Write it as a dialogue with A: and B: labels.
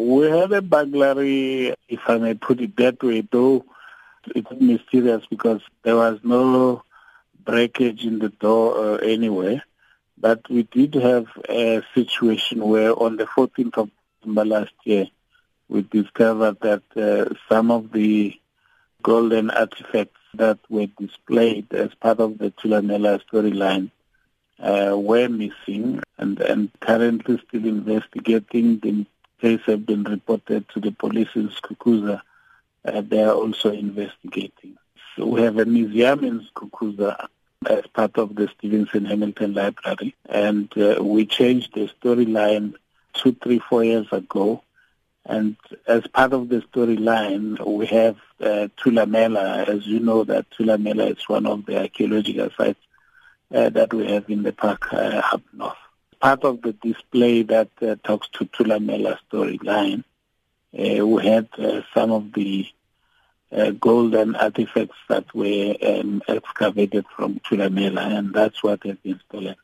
A: We had a burglary, if I may put it that way, though it's mysterious because there was no breakage in the door uh, anywhere. But we did have a situation where on the 14th of December last year, we discovered that uh, some of the golden artifacts that were displayed as part of the Thulamela storyline uh, were missing and, and currently still investigating. The case have been reported to the police in Skukuza. Uh, they are also investigating. So we have a museum in Skukuza as part of the Stevenson Hamilton Library, and uh, we changed the storyline two, three, four years ago. And as part of the storyline, we have uh, Thulamela. As you know, that Thulamela is one of the archaeological sites uh, that we have in the park uh, up north. Part of the display that uh, talks to Thulamela storyline, uh, we had uh, some of the uh, golden artifacts that were um, excavated from Thulamela, and that's what has been stolen.